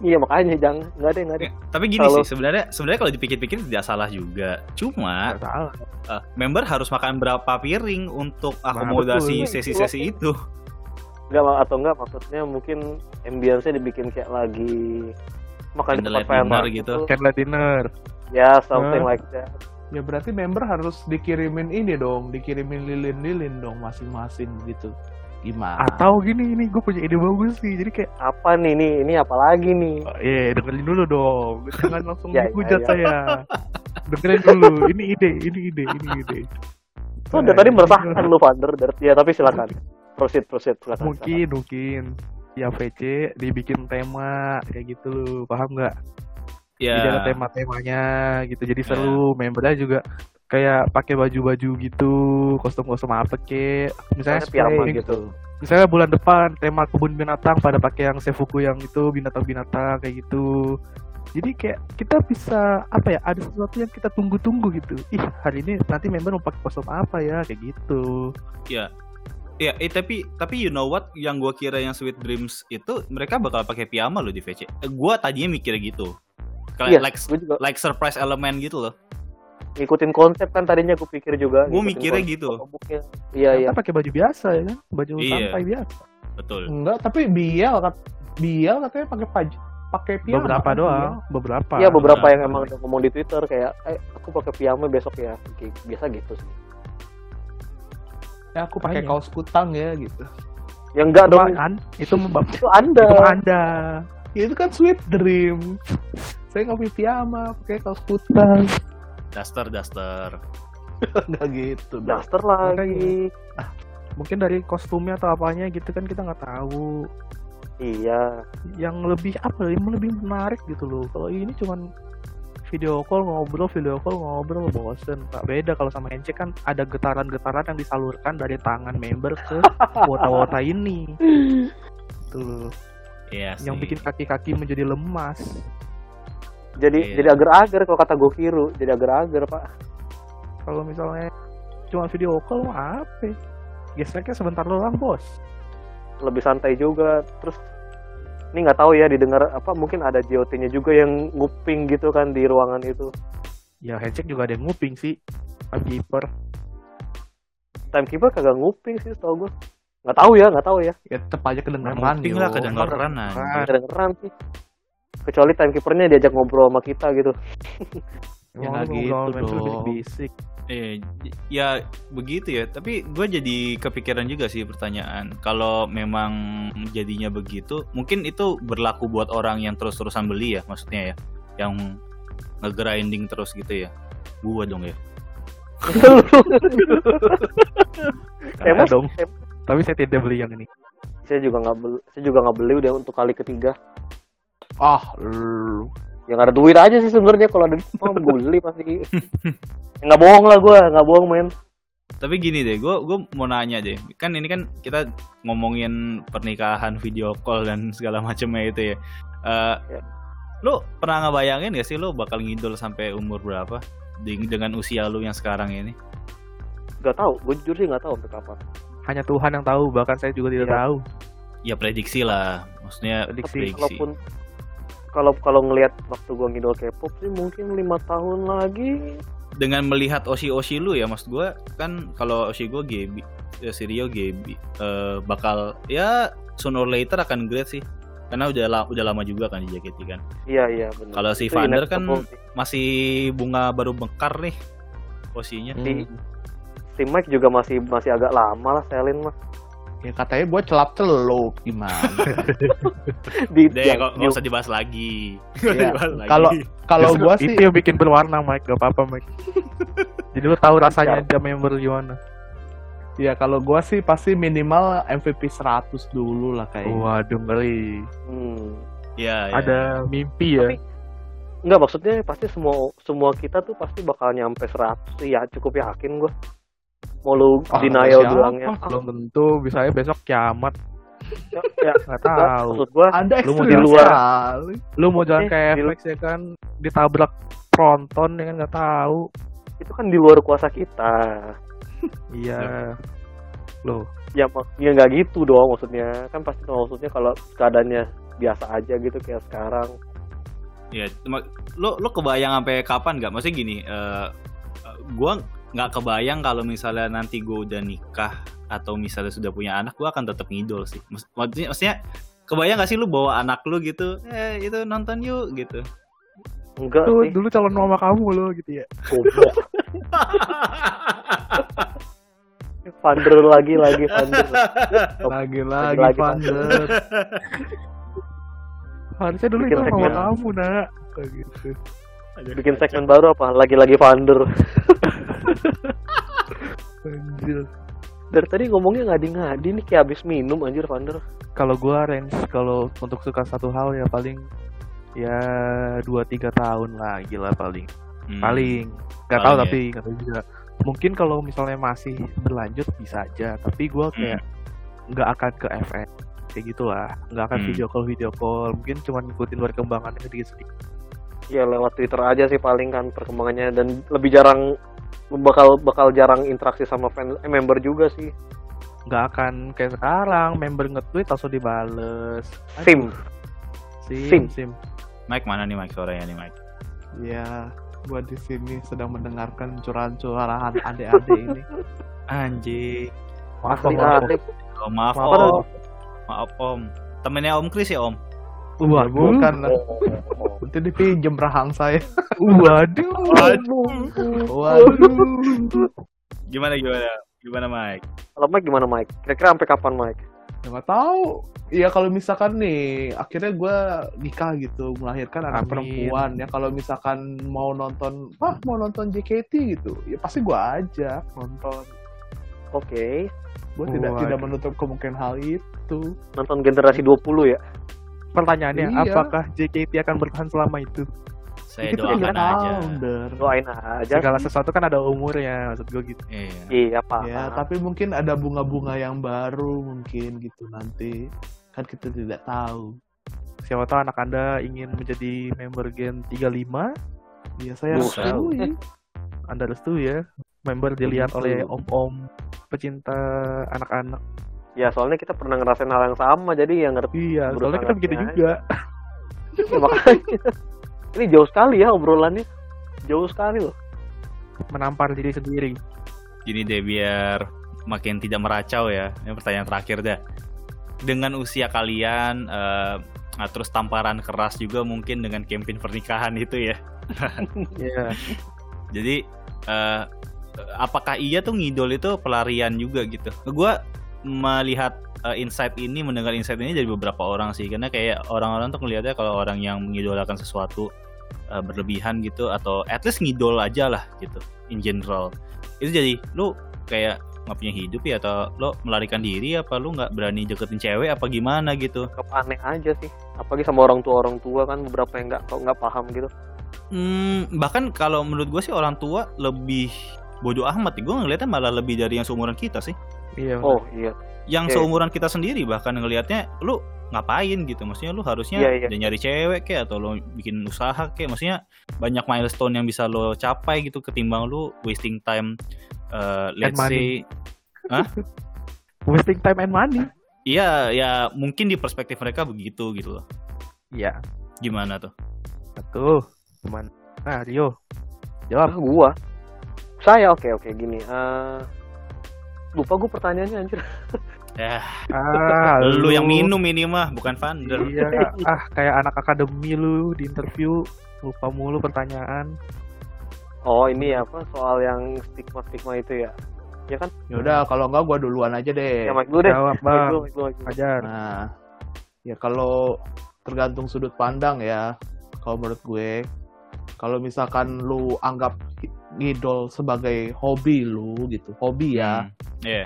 Iya makanya jangan nggak ada nggak ada Ya, tapi gini Kalau- sih sebenarnya sebenarnya kalau dipikir-pikir tidak salah juga. Cuma salah. eh, member harus makan berapa piring untuk akomodasi betul. sesi-sesi itu. nggak ma- atau enggak maksudnya mungkin ambience-nya dibikin kayak lagi makan di tempat dinner pentas gitu. candlelight dinner. Ya something Hah? like that Ya berarti member harus dikirimin ini dong, dikirimin lilin-lilin dong masing-masing gitu. Gimana? atau gini ini gue punya ide bagus sih jadi kayak apa nih ini ini apa lagi nih? Oh, iya dengerin dulu dong. Jangan langsung Ya, ya, dihujat ya. saya. Dengerin dulu. Ini ide ini ide ini ide. Lu dari tadi meresahkan lu Vander dari ya tapi silakan. Proceed proceed silakan mungkin mungkin. Ya VC dibikin tema kayak gitu. Loh paham nggak Ya. jadi ada tema-temanya gitu. Jadi seru. Membernya juga kayak pakai baju-baju gitu. Kostum-kostum apa kek misalnya spring, gitu. misalnya bulan depan tema kebun binatang pada pakai yang sefuku yang itu binatang-binatang kayak gitu. Jadi kayak kita bisa apa ya ada sesuatu yang kita tunggu-tunggu gitu. Ih hari ini nanti member mau pakai kostum apa ya? Kayak gitu. Ya. Ya, eh, tapi tapi you know what? Yang gua kira yang Sweet Dreams itu mereka bakal pakai piyama loh di VC. Eh, gua tadinya mikir gitu. Kayak Iya, like gue juga like surprise element gitu loh. ngikutin konsep kan tadinya gue pikir juga. Gua ngikutin mikirnya konsep gitu. Iya iya. Pakai baju biasa ya kan baju Iya. santai biasa Betul. Enggak, tapi Biel kat Biel katanya pakai paj pakai piyama. beberapa kan, doang Biel. beberapa Iya beberapa Benar. yang emang udah ngomong di Twitter kayak, eh aku pakai piyama besok ya, Oke, biasa gitu sih. Ya aku pakai kaos kutang ya gitu. Ya enggak dong, itu itu anda. itu anda itu kan sweet dream. Saya nggak pakai piyama, pakai kaos kutang. Duster duster. Enggak gitu. Daster lagi. mungkin dari kostumnya atau apanya gitu kan kita nggak tahu Iya. yang lebih apa yang lebih menarik gitu loh kalau ini cuman video call ngobrol video call ngobrol bosen tak beda kalau sama handshake kan ada getaran-getaran yang disalurkan dari tangan member ke wota-wota ini tuh Iya yang sih. bikin kaki-kaki menjadi lemas Jadi Iya. jadi agar-agar kalau kata Gokiru, jadi agar-agar pak. kalau misalnya cuma video call mah apa ya? geseknya sebentar doang bos Lebih santai juga. Terus ini nggak tahu ya didengar apa mungkin ada JOT-nya juga yang nguping gitu kan di ruangan itu. ya handshake juga ada yang nguping sih timekeeper Timekeeper kagak nguping sih tau gue. Nggak tahu ya, nggak tahu ya. Ya tetep aja kedengeran. Nguping lah kedengeran. Kedengeran sih. Kecuali timekeepernya diajak ngobrol sama kita gitu. Ya, nggak gitu dong. bisik Eh, ya begitu ya. Tapi gue jadi kepikiran juga sih pertanyaan. Kalau memang jadinya begitu, mungkin itu berlaku buat orang yang terus-terusan beli ya, maksudnya ya, yang nge-grinding terus gitu ya. Gua dong ya. Emang Emang dong. Tapi saya tidak beli yang ini. saya juga nggak beli, saya juga nggak beli udah untuk kali ketiga. Ah, lu. Yang ada duit aja sih sebenarnya kalau ada duit mah gue beli pasti. Ya, nggak bohong lah gue, nggak bohong men. Tapi gini deh, gue gue mau nanya deh. Kan ini kan kita ngomongin pernikahan video call dan segala macamnya itu ya. Eh, Ya. Lu pernah ngebayangin gak sih lu bakal ngidol sampai umur berapa? dengan usia lu yang sekarang ini? Gak tahu, gue jujur sih nggak tahu sampai kapan. Hanya Tuhan yang tahu, bahkan saya juga tidak Iya. tahu. Ya prediksi lah, maksudnya Prediksi. Tapi prediksi. kalaupun kalau kalau ngelihat waktu gue ngidol K-pop sih mungkin lima tahun lagi Dengan melihat oshi-oshi lu ya, maksud gua kan kalau oshi gua Gebi, ya si Rio Gebi eh, bakal ya sooner or later akan great sih. Karena udah la- udah lama juga kan di JKT kan. iya iya benar. Kalau si Vander kan masih bunga baru mekar nih posisinya. Si, si Mike juga masih masih agak lama lah Selin mah. Ya katanya gue celap celup gimana? Di, Deh, kok nggak usah dibahas lagi. Iya. dibahas lagi. Kalau kalau Justru gue itu sih yang bikin berwarna Mike, gak apa-apa Mike. Jadi lu tahu rasanya dia member gimana. ya kalau gue sih pasti minimal MVP 100 dulu lah kayaknya. Waduh ngeri. Hmm. ya, ya. Ada mimpi ya. Tapi Enggak maksudnya pasti semua semua kita tuh pasti bakal nyampe 100 sih ya cukup yakin gue. Mau lu Ah, denial siapa? bilangnya. Belum tentu, bisa aja besok kiamat. Ya, ya, Gak enggak, tahu. maksud gue Ada Lu mau di luar. sekali. Lu mau jalan Eh, kayak FX ya kan ditabrak tronton ya kan nggak tahu. itu kan di luar kuasa kita. Iya. Loh, Ya mak- ya nggak gitu dong maksudnya. Kan pasti maksudnya kalau keadaannya biasa aja gitu kayak sekarang. Ya, cuma- lo lo kebayang sampai kapan nggak? Maksudnya gini, eh, gua nggak kebayang kalau misalnya nanti gue udah nikah atau misalnya sudah punya anak, gua akan tetap ngidol sih. Maksud- Maksudnya, maksudnya kebayang gak sih lu bawa anak lu gitu, eh itu nonton yuk gitu. Enggak tuh sih. dulu calon mama kamu lo gitu ya. Goblok. Lagi lagi Vander. Lagi-lagi Lagi-lagi, Vander. Harusnya dulu Bikin itu mama kamu nak. Kayak gitu. Bikin segmen baru apa? Lagi-lagi Vander. Anjir. Dari tadi ngomongnya ngadi-ngadi nih kayak habis minum anjir Vander. Kalau gua range kalau untuk suka satu hal ya paling ya dua tiga tahun lah gila paling Hmm. paling nggak tahu ya. tapi nggak tahu juga mungkin kalau misalnya masih berlanjut bisa aja tapi gua kayak nggak akan ke FN kayak gitulah nggak akan Hmm. video call video call mungkin cuma ngikutin perkembangannya sedikit sedikit Ya lewat Twitter aja sih paling kan perkembangannya dan lebih jarang bakal bakal jarang interaksi sama fan eh, member juga sih. nggak akan kayak sekarang member nge-tweet langsung dibales Sim. sim Sim. sim Mike mana nih Mike suaranya nih Mike? Ya, gua di sini sedang mendengarkan curahan-curahan adik-adik ini. Anjing. maaf maaf, maaf. maaf Maaf, om. Maaf om. Temennya Om Chris ya om? Waduh, bukan. Nanti dipinjem rahang saya. waduh Waduh. Gimana gimana? Gimana Mike? Kalau Mike gimana Mike? Kira-kira sampai kapan Mike? Ya, nggak tahu. Iya kalau misalkan nih akhirnya gue nikah gitu melahirkan anak Amin. perempuan ya kalau misalkan mau nonton ah mau nonton JKT gitu ya pasti gue ajak nonton Oke. gue tidak tidak menutup kemungkinan hal itu Nonton generasi 20 ya. Pertanyaannya Iya. apakah JKT akan bertahan selama itu Saya Itu kan doakan aja. founder. Doain aja. segala sesuatu kan ada umurnya maksud gue gitu Iya. Iya, Pak. ya tapi mungkin ada bunga-bunga yang baru mungkin gitu nanti kan kita tidak tahu siapa tahu anak anda ingin menjadi member Gen 35 ya saya restui. anda restu ya member dilihat oleh om-om pecinta anak-anak Ya soalnya kita pernah ngerasain hal yang sama jadi yang ngerti iya soalnya kita begitu juga Ya, makanya. Ini jauh sekali ya obrolannya. Jauh sekali loh. menampar diri sendiri Gini deh biar makin tidak meracau ya. Ini pertanyaan terakhir dah. Dengan usia kalian, eh, nah, terus tamparan keras juga mungkin dengan campaign pernikahan itu ya. Iya. Jadi eh, apakah iya tuh ngidol itu pelarian juga gitu? Gua melihat eh, insight ini, mendengar insight ini dari beberapa orang sih, karena kayak orang-orang tuh ngelihatnya kalau orang yang mengidolakan sesuatu eh, berlebihan gitu atau at least ngidol aja lah gitu in general. Itu jadi lu kayak nggak punya hidup ya atau lo melarikan diri apa lu nggak berani deketin cewek apa gimana gitu? Aneh aja sih. Apalagi sama orang tua orang tua kan beberapa yang nggak nggak paham gitu. Hmm, bahkan kalau menurut gue sih orang tua lebih bodoh amat. Gue ngelihatnya malah lebih dari yang seumuran kita sih. Iya. Oh iya. Yang Oke. seumuran kita sendiri bahkan ngelihatnya lu ngapain gitu maksudnya lu harusnya Iya, iya. udah nyari cewek kayak atau lo bikin usaha kayak maksudnya banyak milestone yang bisa lo capai gitu ketimbang lu wasting time eh, let's money. say wasting time and money iya ya mungkin di perspektif mereka begitu gitu loh iya gimana tuh tuh cuman nah Rio Ah, jawab gua. Saya oke oke gini. eh lupa gua pertanyaannya anjir. ya ah lu yang minum ini mah bukan Vander iya ah kayak anak akademi lu di interview lupa mulu pertanyaan Oh, ini apa soal yang stigma-stigma itu ya? Ya kan? Yaudah, kalau enggak gua duluan aja deh. Ya Mike dulu deh. jawab bang ajar Nah, ya kalau tergantung sudut pandang ya. Kalau menurut gue, kalau misalkan lu anggap ngidol sebagai hobi lu gitu, hobi ya, Hmm, iya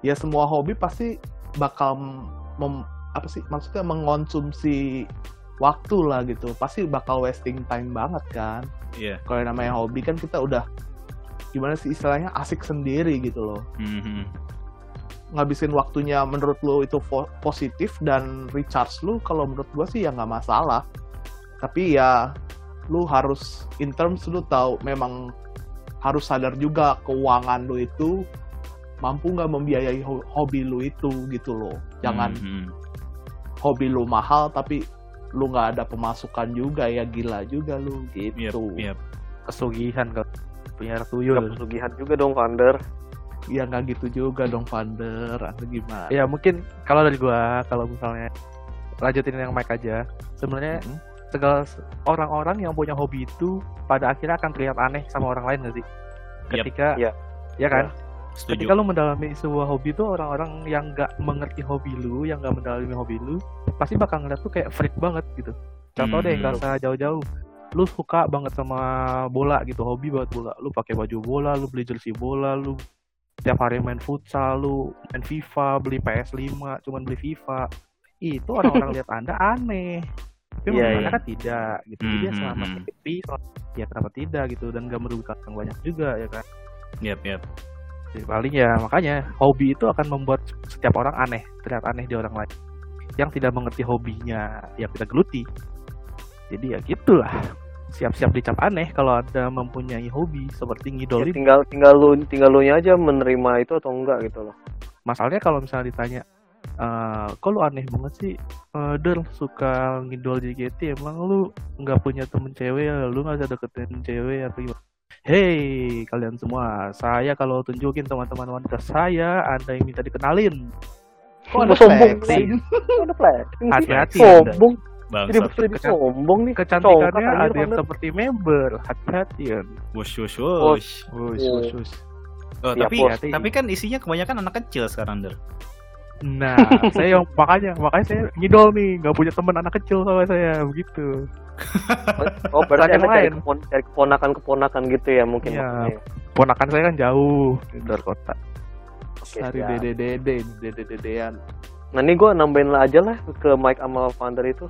ya semua hobi pasti bakal mem, apa sih maksudnya mengonsumsi waktu lah gitu. Pasti bakal wasting time banget kan. iya Kalau namanya hobi kan kita udah gimana sih istilahnya asik sendiri gitu loh. Mhm. ngabisin waktunya menurut lu itu positif dan recharge lu kalau menurut gua sih ya nggak masalah tapi ya lu harus in terms lu tahu memang harus sadar juga keuangan lu itu mampu nggak membiayai ho- hobi lu itu gitu loh jangan Mhm. hobi lu mahal tapi lu nggak ada pemasukan juga ya gila juga lu Yep, gitu yep. kesugihan ke punya tuyul pesugihan juga dong, Vander. ya nggak gitu juga dong Vander atau gimana ya mungkin kalau dari gua kalau misalnya lanjutin yang Mike aja sebenarnya Mhm. segala orang-orang yang punya hobi itu pada akhirnya akan terlihat aneh sama orang lain Yap. ketika Iya. ya kan? Setuju ketika lu mendalami sebuah hobi itu orang-orang yang nggak mengerti hobi lu yang nggak mendalami hobi lu pasti bakal ngeliat tuh kayak freak banget gitu. Contoh deh Mhm. nggak usah jauh-jauh. Lu suka banget sama bola gitu hobi banget bola. Lu pakai baju bola lu beli jersey bola lu tiap hari main futsal lu main FIFA beli PS5 cuman beli FIFA. Itu orang-orang lihat anda aneh tapi Iya, menurut iya. anda kan tidak gitu jadi ya Mhm, selama happy selama- ya kenapa tidak gitu dan gak merugikan orang banyak juga ya kan yep yep jadi paling ya makanya hobi itu akan membuat setiap orang aneh, terlihat aneh di orang lain. Yang tidak mengerti hobinya, ya kita geluti. Jadi ya gitulah. Siap-siap dicap aneh kalau ada mempunyai hobi seperti Ya, ngidolin. tinggal tinggal lu tinggal lu aja menerima itu atau enggak gitu loh. Masalahnya kalau misalnya ditanya, eh kok lu aneh banget sih, eh Der suka ngidol JKT, emang lu nggak punya temen cewek ya, lu nggak bisa deketin cewek apa gimana? Hei kalian semua, saya kalau tunjukin teman-teman wanita saya, anda yang minta dikenalin, kok ada sombong ada flexing sih? Hati-hati. Sombong. Kecan- sombong nih. kecantikannya ada yang seperti member hati-hati ya wush wush Oh, wush Wush, Oh. wush, wush. oh, Ya, tapi tapi kan isinya kebanyakan anak kecil sekarang der nah saya yang makanya makanya saya ngidol nih nggak punya teman anak kecil sama saya begitu Oh, berarti Yang anda cari, lain. kepon- cari keponakan-keponakan gitu ya mungkin Iya. maksudnya. ponakan saya kan jauh di luar kota Oke, Cari siap. dede-dede, dede-dedean. Nah ini gue nambahin lah aja lah ke Mike sama Vander itu.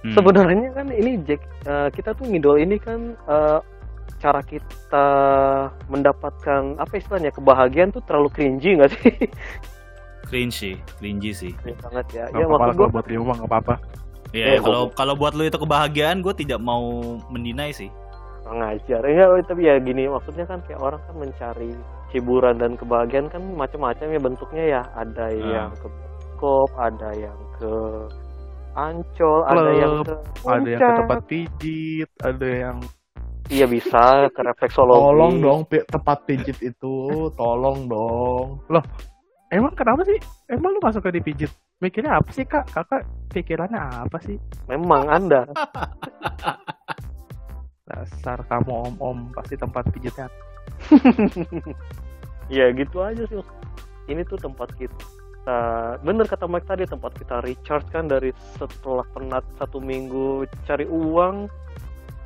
Hmm. Sebenarnya kan ini Jack eh, kita tuh ngidol ini kan eh, cara kita mendapatkan apa istilahnya kebahagiaan tuh terlalu cringy nggak sih? cringe sih cringy sih Cringe banget ya. nggak Ya gue kalau buat Rio mah nggak apa-apa ya Eh, kalau gua- kalau buat lu itu kebahagiaan gue tidak mau mendinai sih ngajar. Ya tapi ya gini maksudnya kan kayak orang kan mencari hiburan dan kebahagiaan kan macam-macam ya bentuknya ya. Ada Ah. yang ke bioskop, ada yang ke Ancol, ada yang ke ada yang ke tempat pijit ada yang Iya bisa ke refleksologi. Tolong dong tempat pijit itu, tolong dong. Emang kenapa sih? Emang lu masuk ke dipijit? Mikirnya apa sih kak? Kakak pikirannya apa sih? Memang Anda. dasar kamu om om pasti tempat pijitnya. Ya gitu aja sih ini tuh tempat kita. Bener kata Mike tadi tempat kita recharge kan dari setelah penat satu minggu cari uang.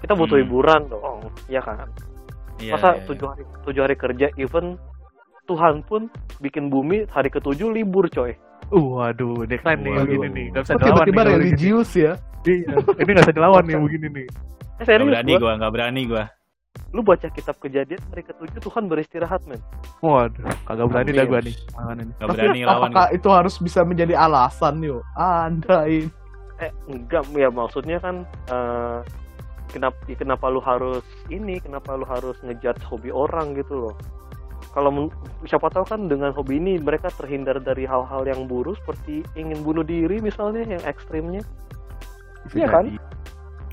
Kita butuh Hmm. hiburan dong ya kan? Iya, masa iya, tujuh hari tujuh hari kerja even Tuhan pun bikin bumi hari ketujuh libur coy uh waduh decline nih Waduh. begini nih nggak bisa Kok dilawan tiba-tiba religius ya? Iya, ini nggak bisa dilawan nih begini nih eh, Nggak serius berani gua. gue nggak berani gue lu baca kitab kejadian mereka tujuh Tuhan beristirahat men Waduh, kagak berani dah gua nih. Gak Tapi berani lawan. apakah itu harus bisa menjadi alasan yuk? Anda ini. eh enggak ya maksudnya kan eh, kenapa kenapa lu harus ini kenapa lu harus ngejudge hobi orang gitu loh kalau siapa tahu kan dengan hobi ini mereka terhindar dari hal-hal yang buruk seperti ingin bunuh diri misalnya yang ekstrimnya Bisa Iya kan?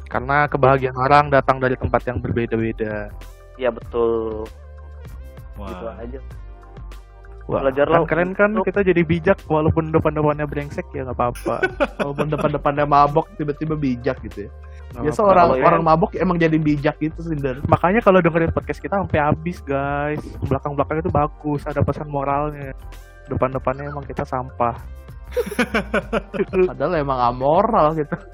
Karena kebahagiaan orang datang dari tempat yang berbeda-beda. ya betul Wah. gitu aja Wah, Belajarlah kan keren kan untuk- kita jadi bijak walaupun depan-depannya brengsek ya nggak apa-apa. Walaupun depan-depannya mabok tiba-tiba bijak gitu ya. Ya apa-apa. seorang Kalau ya- orang mabok emang jadi bijak gitu Sinder. Makanya kalau dengerin podcast kita sampai habis guys, belakang-belakang itu bagus, ada pesan moralnya. Depan-depannya emang kita sampah. Padahal emang amoral gitu.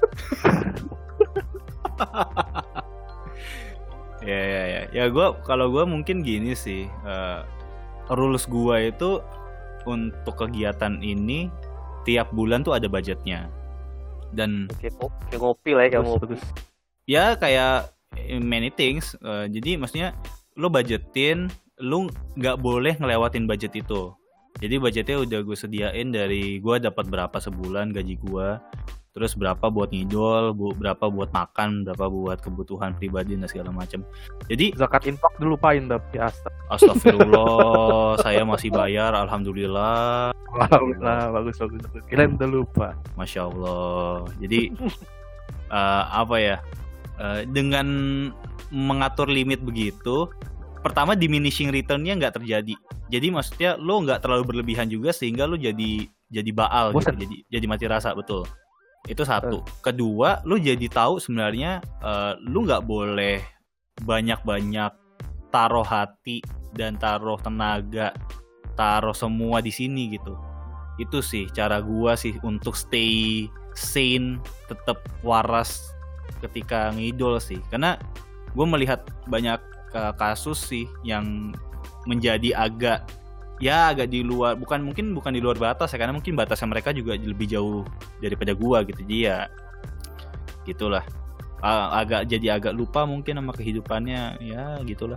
Ya ya ya. Ya gua kalau gua mungkin gini sih. eh, rules gua itu untuk kegiatan ini tiap bulan tuh ada budgetnya. Dan kayak, ngo- kayak ngopi lah ya kayak ngopi bagus. ya kayak many things. eh, jadi maksudnya lo budgetin, lu nggak boleh ngelewatin budget itu. Jadi budgetnya udah gue sediain dari gua dapat berapa sebulan gaji gua, terus berapa buat ngidol, bu- berapa buat makan, berapa buat kebutuhan pribadi dan segala macam. Jadi Zakat infak dulu lupain tapi asta. Astagfirullah, saya masih bayar, alhamdulillah, Alhamdulillah bagus bagus bagus. Kirain udah lupa. masya Allah. Jadi eh, apa ya? eh, dengan mengatur limit begitu, pertama diminishing returnnya nggak terjadi. Jadi maksudnya lo nggak terlalu berlebihan juga sehingga lo jadi jadi baal, gitu. Jadi jadi mati rasa betul. Itu satu. Kedua, lo jadi tahu sebenarnya eh, lo nggak boleh banyak-banyak taruh hati dan taruh tenaga, taruh semua di sini gitu. Itu sih cara gua sih untuk stay sane, tetap waras ketika ngidol sih. Karena gue melihat banyak eh, kasus sih yang menjadi agak ya agak di luar bukan mungkin bukan di luar batas ya karena mungkin batasnya mereka juga lebih jauh daripada gua gitu jadi ya gitulah agak jadi agak lupa mungkin sama kehidupannya ya gitulah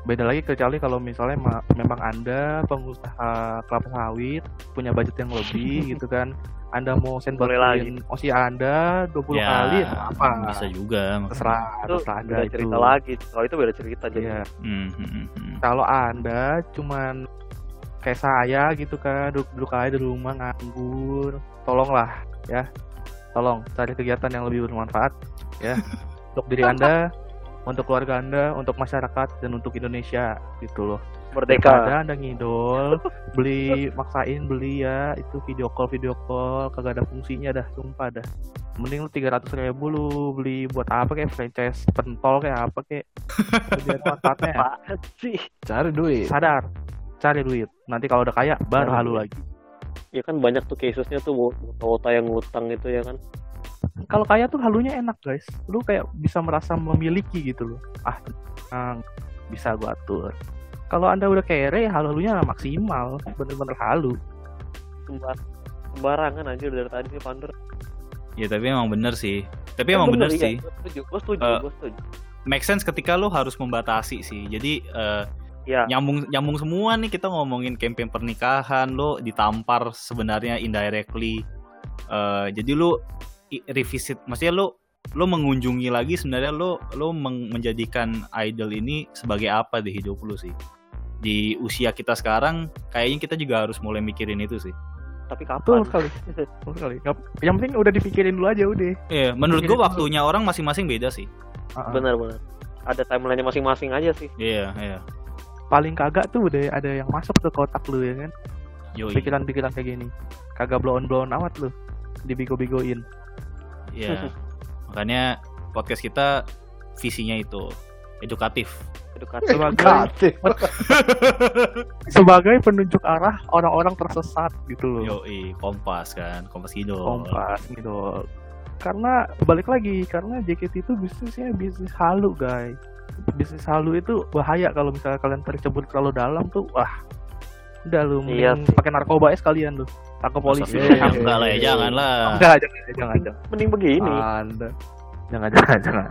Beda lagi kecuali kalau misalnya ma- memang Anda pengusaha kelapa sawit punya budget yang lebih gitu kan. Anda mau Boleh sendbatin osi Anda 20 ya kali ya apa. bisa juga Terserah, itu terserah Anda beda itu. cerita lagi kalau itu beda cerita jadi Iya. Hmm, hmm, hmm, hmm. Kalau Anda cuman kayak saya gitu kan duduk-duduk aja di rumah nganggur, tolonglah ya. Tolong cari kegiatan yang lebih bermanfaat ya untuk diri Anda, untuk keluarga Anda, untuk masyarakat dan untuk Indonesia gitu loh. merdeka Daripada Anda ngidol, beli maksain beli ya itu video call video call kagak ada fungsinya dah sumpah dah. Mending lu 300 ribu lu beli buat apa kayak franchise pentol kayak apa kayak manfaatnya sih Cari duit. sadar cari duit. Nanti kalau udah kaya baru Cari halu duit. lagi. Ya kan banyak tuh casusnya tuh wota yang ngutang itu ya kan. Kalau kaya tuh halunya enak guys. Lu kayak bisa merasa memiliki gitu loh. Ah tenang, bisa gua atur. Kalau anda udah kere halu halunya maksimal. Bener-bener halu. Sembar sembarangan aja dari tadi nih Pander ya tapi emang bener sih. Tapi emang bener, iya, sih. Gue setuju gue setuju Eh, gue setuju. make sense ketika lo harus membatasi sih. Jadi eh, ya. Nyambung nyambung semua nih kita ngomongin campaign pernikahan lo ditampar sebenarnya indirectly. Eh, jadi lo revisit maksudnya lo lo mengunjungi lagi sebenarnya lo lo menjadikan idol ini sebagai apa di hidup lo sih? Di usia kita sekarang kayaknya kita juga harus mulai mikirin itu sih. Tapi betul kapan sekali. Betul sekali. Nggak- yang penting udah dipikirin dulu aja udah. Iya, menurut Mikirin gua dulu. waktunya orang masing-masing beda sih. Ah, ah. benar-benar ada timelinenya masing-masing aja sih. Iya iya paling kagak tuh udah ada yang masuk ke kotak lu ya kan? Pikiran-pikiran kayak gini. Kagak blow on blow on amat lu. Dibigo-bigoin. Iya. Makanya podcast kita visinya itu edukatif. edukatif. Sebagai sebagai penunjuk arah orang-orang tersesat gitu loh. Yoi, Kompas kan, Kompas Idol. kompas gitu karena balik lagi karena JKT itu bisnisnya bisnis halu guys bisnis halu itu bahaya kalau misalnya kalian tercebur terlalu dalam tuh wah udah lu Iya pakai narkoba ya sekalian lu tangkap polisi iya, enggak lah ya, jangan lah. enggak jangan jangan jangan mending begini Anda. jangan jangan jangan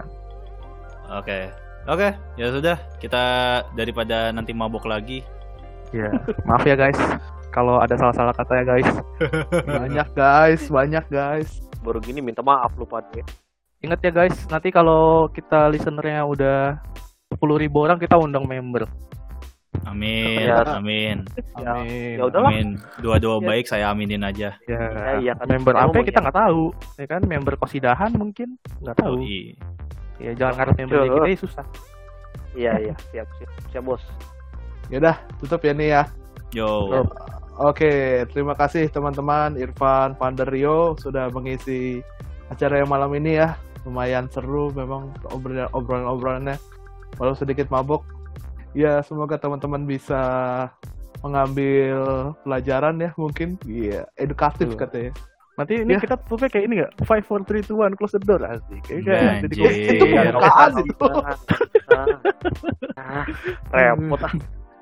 Oke. Oke, ya sudah. Kita daripada nanti mabok lagi. Ya, maaf ya guys. Kalau ada salah-salah kata ya guys. Banyak guys, banyak guys. Baru gini minta maaf lu pada. Ingat ya guys, nanti kalau kita listenernya udah 10.000 ribu orang kita undang member. Amin, Ya. amin, Ya, Amin. ya udahlah. amin. Dua-dua Ya. baik saya aminin aja. Ya, Ya, iya kan. member apa kita ya. nggak tahu, ya kan? Member kosidahan mungkin nggak tahu. Oh, iya. Ya jangan ngarep member kita ya susah. Iya iya siap siap siap bos. Yaudah, tutup ya nih ya. Yo. Oh. Oke, terima kasih teman-teman Irfan, Panderio sudah mengisi acara yang malam ini ya. Lumayan seru memang obrolan- obrolan-obrolannya. Walau sedikit mabok. Ya, semoga teman-teman bisa mengambil pelajaran ya mungkin. Iya, edukatif Betul. katanya. Nanti ini Ya. kita tutupnya kayak ini nggak? Five, four, three, two, one, close the door asik. Kayak jadi Itu bukaan itu. Ah, repot ah.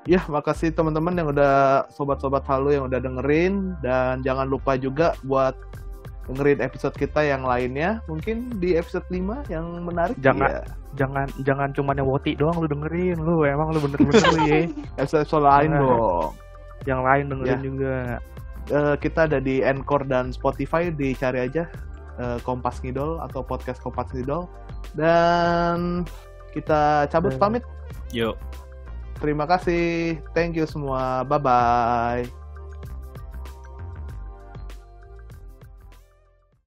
Ya, makasih teman-teman yang udah sobat-sobat halu yang udah dengerin dan jangan lupa juga buat dengerin episode kita yang lainnya. Mungkin di episode 5 yang menarik. Jangan. ya. jangan jangan cuma yang woti doang lu dengerin lu emang lu bener-bener lu ya. episode lain Jangan. dong. Yang lain dengerin Ya. juga. Eh, kita ada di Anchor dan Spotify, dicari aja eh, Kompas Ngidol atau podcast Kompas Ngidol. Dan kita cabut pamit. Yuk. Terima kasih. Thank you semua. Bye bye.